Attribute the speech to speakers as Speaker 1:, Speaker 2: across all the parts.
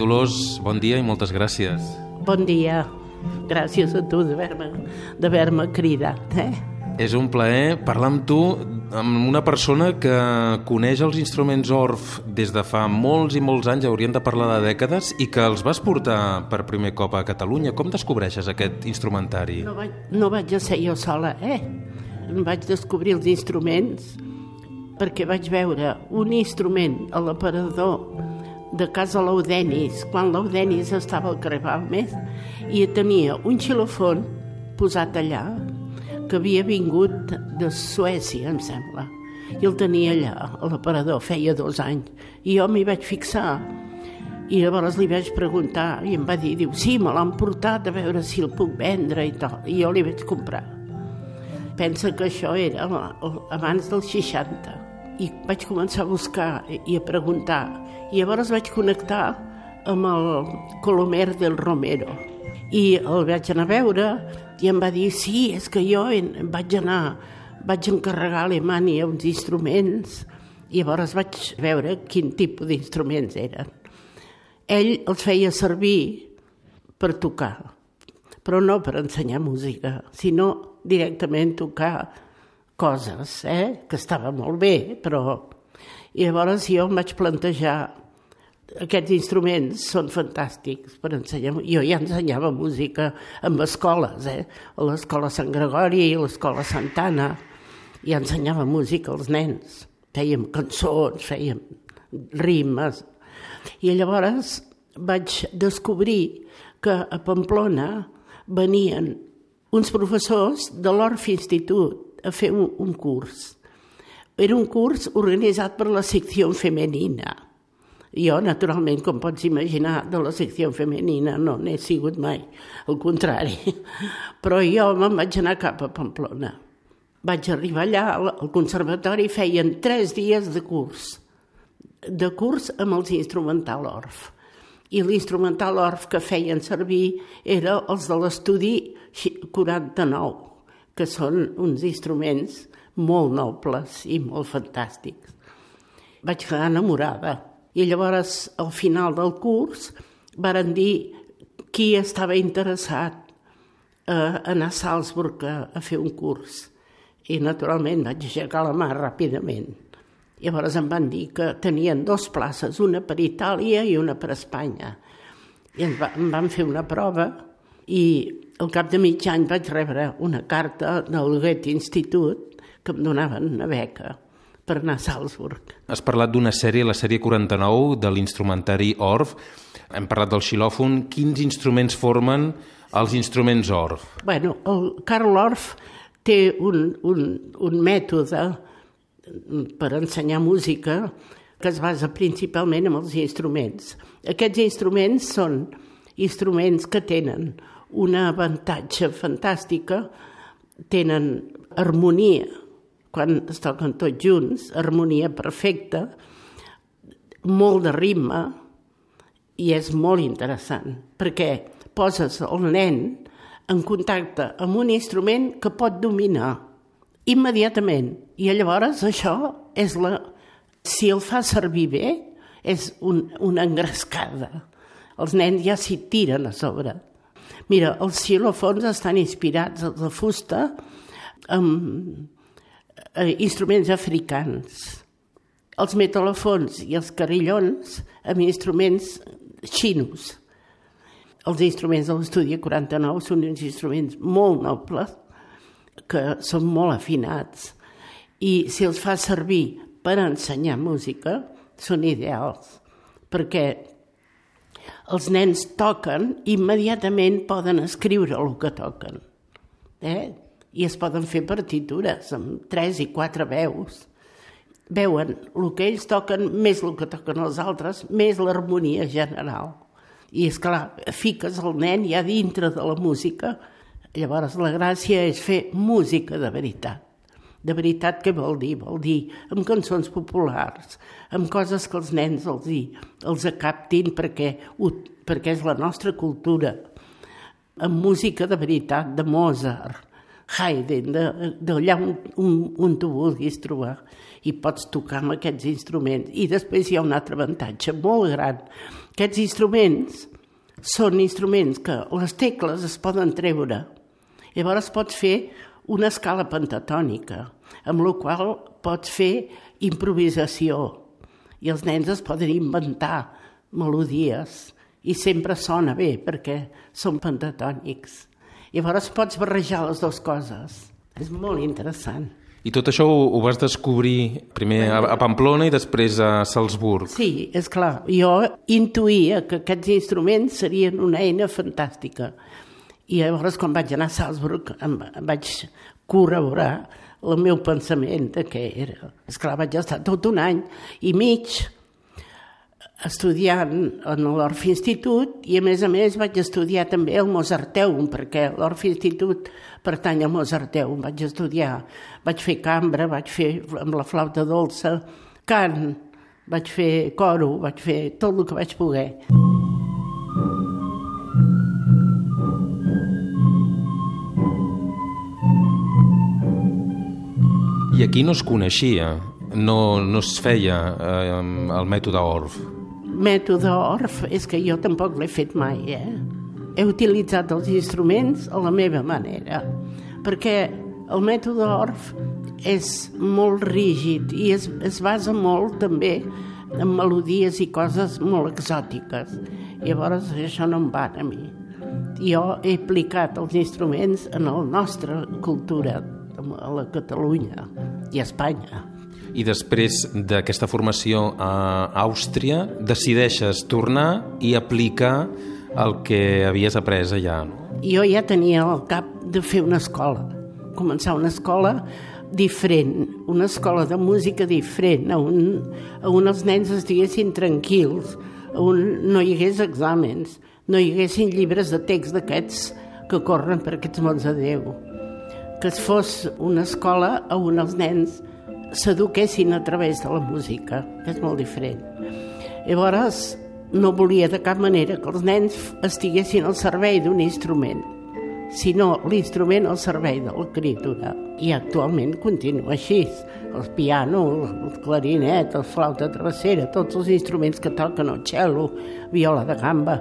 Speaker 1: Dolors, bon dia i moltes gràcies.
Speaker 2: Bon dia. Gràcies a tu d'haver-me cridat. Eh?
Speaker 1: És un plaer parlar amb tu, amb una persona que coneix els instruments Orff des de fa molts i molts anys, hauríem de parlar de dècades, i que els vas portar per primer cop a Catalunya. Com descobreixes aquest instrumentari?
Speaker 2: No vaig, no vaig ser jo sola, eh? Em vaig descobrir els instruments perquè vaig veure un instrument a l'aparador de casa Laudenis, quan Laudenis estava al carrer Balmes, i tenia un xilofon posat allà, que havia vingut de Suècia, em sembla, i el tenia allà, a l'aparador, feia dos anys, i jo m'hi vaig fixar, i llavors li vaig preguntar, i em va dir, diu, sí, me l'han portat a veure si el puc vendre i tal, i jo li vaig comprar. Pensa que això era abans dels 60, i vaig començar a buscar i a preguntar, i llavors vaig connectar amb el Colomer del Romero, i el vaig anar a veure, i em va dir, sí, és que jo vaig anar, vaig encarregar a Alemanya uns instruments, i llavors vaig veure quin tipus d'instruments eren. Ell els feia servir per tocar, però no per ensenyar música, sinó directament tocar coses, eh? que estava molt bé, però... I llavors jo em vaig plantejar aquests instruments són fantàstics per ensenyar. Jo ja ensenyava música en escoles, eh? a l'escola Sant Gregori i a l'escola Santana. Ja ensenyava música als nens. Fèiem cançons, fèiem rimes. I llavors vaig descobrir que a Pamplona venien uns professors de l'Orf Institut a fer un, un curs. Era un curs organitzat per la secció femenina jo, naturalment, com pots imaginar, de la secció femenina no n'he sigut mai, al contrari. Però jo me'n vaig anar cap a Pamplona. Vaig arribar allà, al conservatori feien tres dies de curs, de curs amb els instrumental orf. I l'instrumental orf que feien servir era els de l'estudi 49, que són uns instruments molt nobles i molt fantàstics. Vaig quedar enamorada i llavors, al final del curs, varen dir qui estava interessat a anar a Salzburg a, a fer un curs. I, naturalment, vaig aixecar la mà ràpidament. Llavors em van dir que tenien dues places, una per Itàlia i una per Espanya. I em, va, em van fer una prova i al cap de mig any vaig rebre una carta del Goethe Institut que em donaven una beca per anar a Salzburg.
Speaker 1: Has parlat d'una sèrie, la sèrie 49, de l'instrumentari Orff. Hem parlat del xilòfon. Quins instruments formen els instruments Orff?
Speaker 2: Bueno, el Karl Orff té un, un, un mètode per ensenyar música que es basa principalment en els instruments. Aquests instruments són instruments que tenen una avantatge fantàstica, tenen harmonia, quan es toquen tots junts, harmonia perfecta, molt de ritme, i és molt interessant, perquè poses el nen en contacte amb un instrument que pot dominar immediatament. I llavors això és la... Si el fa servir bé, és un, una engrescada. Els nens ja s'hi tiren a sobre. Mira, els xilofons estan inspirats de fusta amb eh, instruments africans. Els metalofons i els carillons amb instruments xinos. Els instruments de l'estudi 49 són uns instruments molt nobles que són molt afinats i si els fa servir per ensenyar música són ideals perquè els nens toquen i immediatament poden escriure el que toquen. Eh? I es poden fer partitures amb tres i quatre veus. Veuen el que ells toquen, més el que toquen els altres, més l'harmonia general. I és clar, fiques el nen ja dintre de la música, llavors la gràcia és fer música de veritat. De veritat què vol dir? Vol dir amb cançons populars, amb coses que els nens els, hi, els acaptin perquè, perquè és la nostra cultura, amb música de veritat, de Mozart, Haydn, d'allà on, on, on tu vulguis trobar i pots tocar amb aquests instruments. I després hi ha un altre avantatge molt gran, Aquests instruments són instruments que les tecles es poden treure. Llavors pots fer una escala pentatònica, amb la qual pots fer improvisació i els nens es poden inventar melodies i sempre sona bé perquè són pentatònics. Llavors pots barrejar les dues coses. És molt interessant.
Speaker 1: I tot això ho, ho vas descobrir primer a, a Pamplona i després a Salzburg.
Speaker 2: Sí, és clar. Jo intuïa que aquests instruments serien una eina fantàstica. I llavors, quan vaig anar a Salzburg, em, em vaig corroborar el meu pensament de què era. És clar, vaig estar tot un any i mig estudiant en l'Orf Institut i a més a més vaig estudiar també el Mozarteum perquè l'Orf Institut pertany al Mozarteum. Vaig estudiar, vaig fer cambra, vaig fer amb la flauta dolça, cant, vaig fer coro, vaig fer tot el que vaig poder.
Speaker 1: I aquí no es coneixia, no, no es feia eh, el mètode Orff
Speaker 2: mètode ORF és que jo tampoc l'he fet mai, eh? He utilitzat els instruments a la meva manera, perquè el mètode ORF és molt rígid i es, es basa molt també en melodies i coses molt exòtiques. Llavors això no em va a mi. Jo he aplicat els instruments en la nostra cultura, a la Catalunya i a Espanya
Speaker 1: i després d'aquesta formació a Àustria decideixes tornar i aplicar el que havies après allà.
Speaker 2: Jo ja tenia al cap de fer una escola, començar una escola diferent, una escola de música diferent, on, on els nens estiguessin tranquils, on no hi hagués exàmens, no hi haguessin llibres de text d'aquests que corren per aquests mons de Déu. Que es fos una escola on els nens s'eduquessin a través de la música, que és molt diferent. Llavors, no volia de cap manera que els nens estiguessin al servei d'un instrument, sinó l'instrument al servei de l'escriptura. I actualment continua així. El piano, el clarinet, el flauta travessera, tots els instruments que toquen el cello, viola de gamba,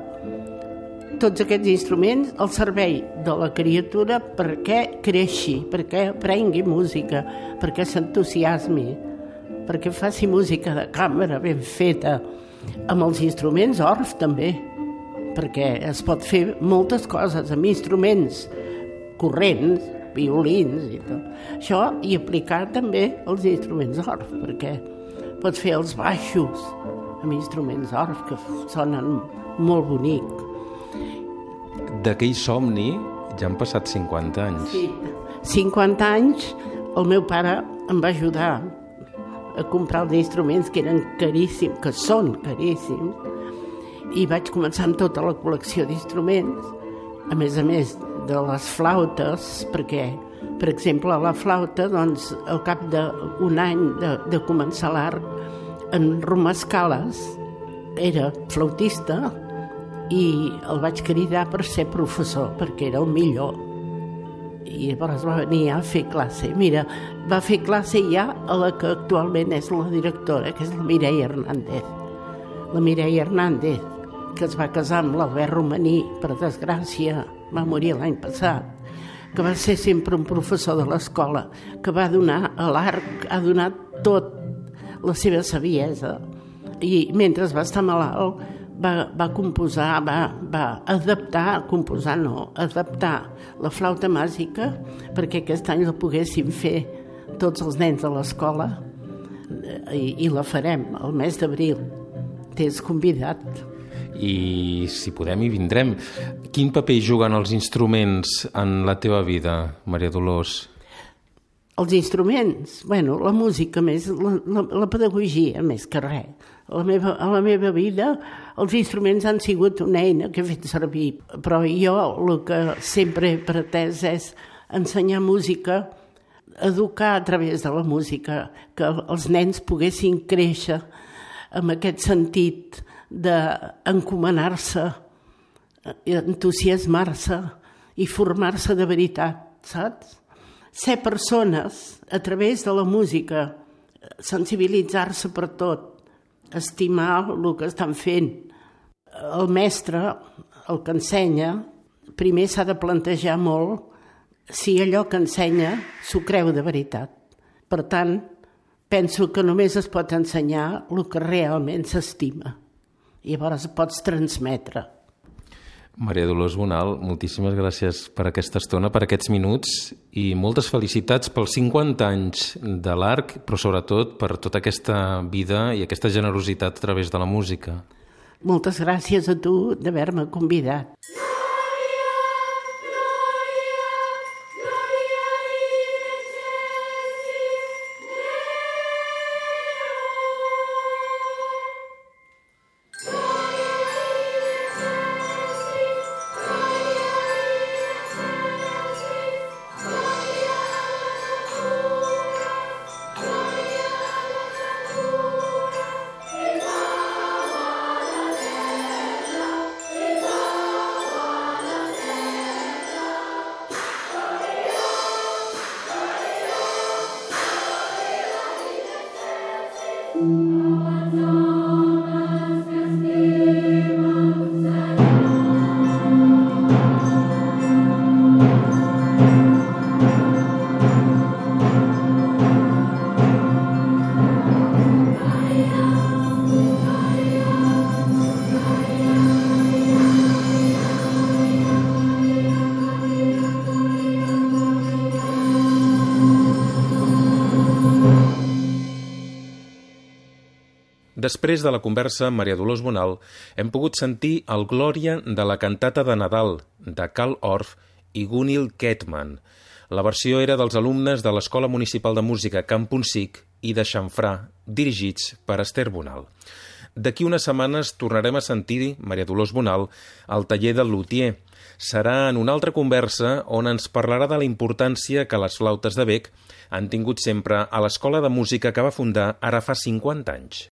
Speaker 2: tots aquests instruments al servei de la criatura perquè creixi, perquè aprengui música, perquè s'entusiasmi, perquè faci música de càmera ben feta, amb els instruments orf també, perquè es pot fer moltes coses amb instruments corrents, violins i tot. Això i aplicar també els instruments orf, perquè pots fer els baixos amb instruments orf que sonen molt bonic
Speaker 1: d'aquell somni ja han passat 50 anys.
Speaker 2: Sí, 50 anys el meu pare em va ajudar a comprar els instruments que eren caríssims, que són caríssims, i vaig començar amb tota la col·lecció d'instruments, a més a més de les flautes, perquè, per exemple, la flauta, doncs, al cap d'un any de, de començar l'art, en Romascales era flautista, i el vaig cridar per ser professor, perquè era el millor. I llavors va venir a fer classe. Mira, va fer classe ja a la que actualment és la directora, que és la Mireia Hernández. La Mireia Hernández, que es va casar amb l'Albert Romaní, per desgràcia, va morir l'any passat, que va ser sempre un professor de l'escola, que va donar a l'arc, ha donat tot la seva saviesa. I mentre va estar malalt, va, va composar, va, va adaptar, composar no, adaptar la flauta màgica perquè aquest any la poguéssim fer tots els nens de l'escola i, i la farem el mes d'abril. T'és convidat.
Speaker 1: I si podem hi vindrem. Quin paper juguen els instruments en la teva vida, Maria Dolors?
Speaker 2: Els instruments, bueno, la música més, la, la, la pedagogia més que res la, meva, a la meva vida els instruments han sigut una eina que he fet servir, però jo el que sempre he pretès és ensenyar música, educar a través de la música, que els nens poguessin créixer amb aquest sentit d'encomanar-se, entusiasmar-se i formar-se de veritat, saps? Ser persones a través de la música, sensibilitzar-se per tot, estimar el que estan fent, el mestre, el que ensenya, primer s'ha de plantejar molt si allò que ensenya s'ho creu de veritat. Per tant, penso que només es pot ensenyar el que realment s'estima. Llavors pots transmetre.
Speaker 1: Maria Dolors Bonal, moltíssimes gràcies per aquesta estona, per aquests minuts i moltes felicitats pels 50 anys de l'ARC, però sobretot per tota aquesta vida i aquesta generositat a través de la música.
Speaker 2: Moltes gràcies a tu d'haver-me convidat.
Speaker 1: Després de la conversa amb Maria Dolors Bonal, hem pogut sentir el Glòria de la cantata de Nadal de Karl Orff i Gunil Ketman. La versió era dels alumnes de l'Escola Municipal de Música Camp Punsic i de Xanfrà, dirigits per Esther Bonal. D'aquí unes setmanes tornarem a sentir Maria Dolors Bonal al taller del Luthier. Serà en una altra conversa on ens parlarà de la importància que les flautes de bec han tingut sempre a l'Escola de Música que va fundar ara fa 50 anys.